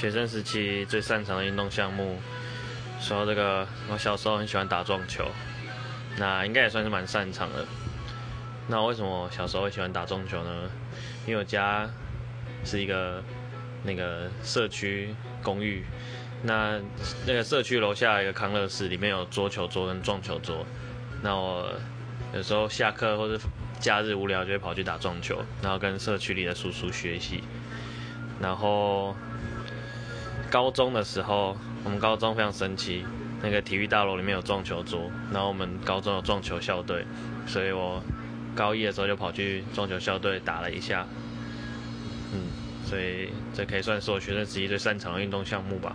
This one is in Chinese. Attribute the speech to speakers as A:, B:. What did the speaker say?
A: 学生时期最擅长的运动项目，说这个，我小时候很喜欢打撞球，那应该也算是蛮擅长的。那为什么小时候会喜欢打撞球呢？因为我家是一个那个社区公寓，那那个社区楼下一个康乐室，里面有桌球桌跟撞球桌。那我有时候下课或者假日无聊，就会跑去打撞球，然后跟社区里的叔叔学习。然后高中的时候，我们高中非常神奇，那个体育大楼里面有撞球桌，然后我们高中有撞球校队，所以我高一的时候就跑去撞球校队打了一下。嗯，所以这可以算是我学生时期最擅长的运动项目吧。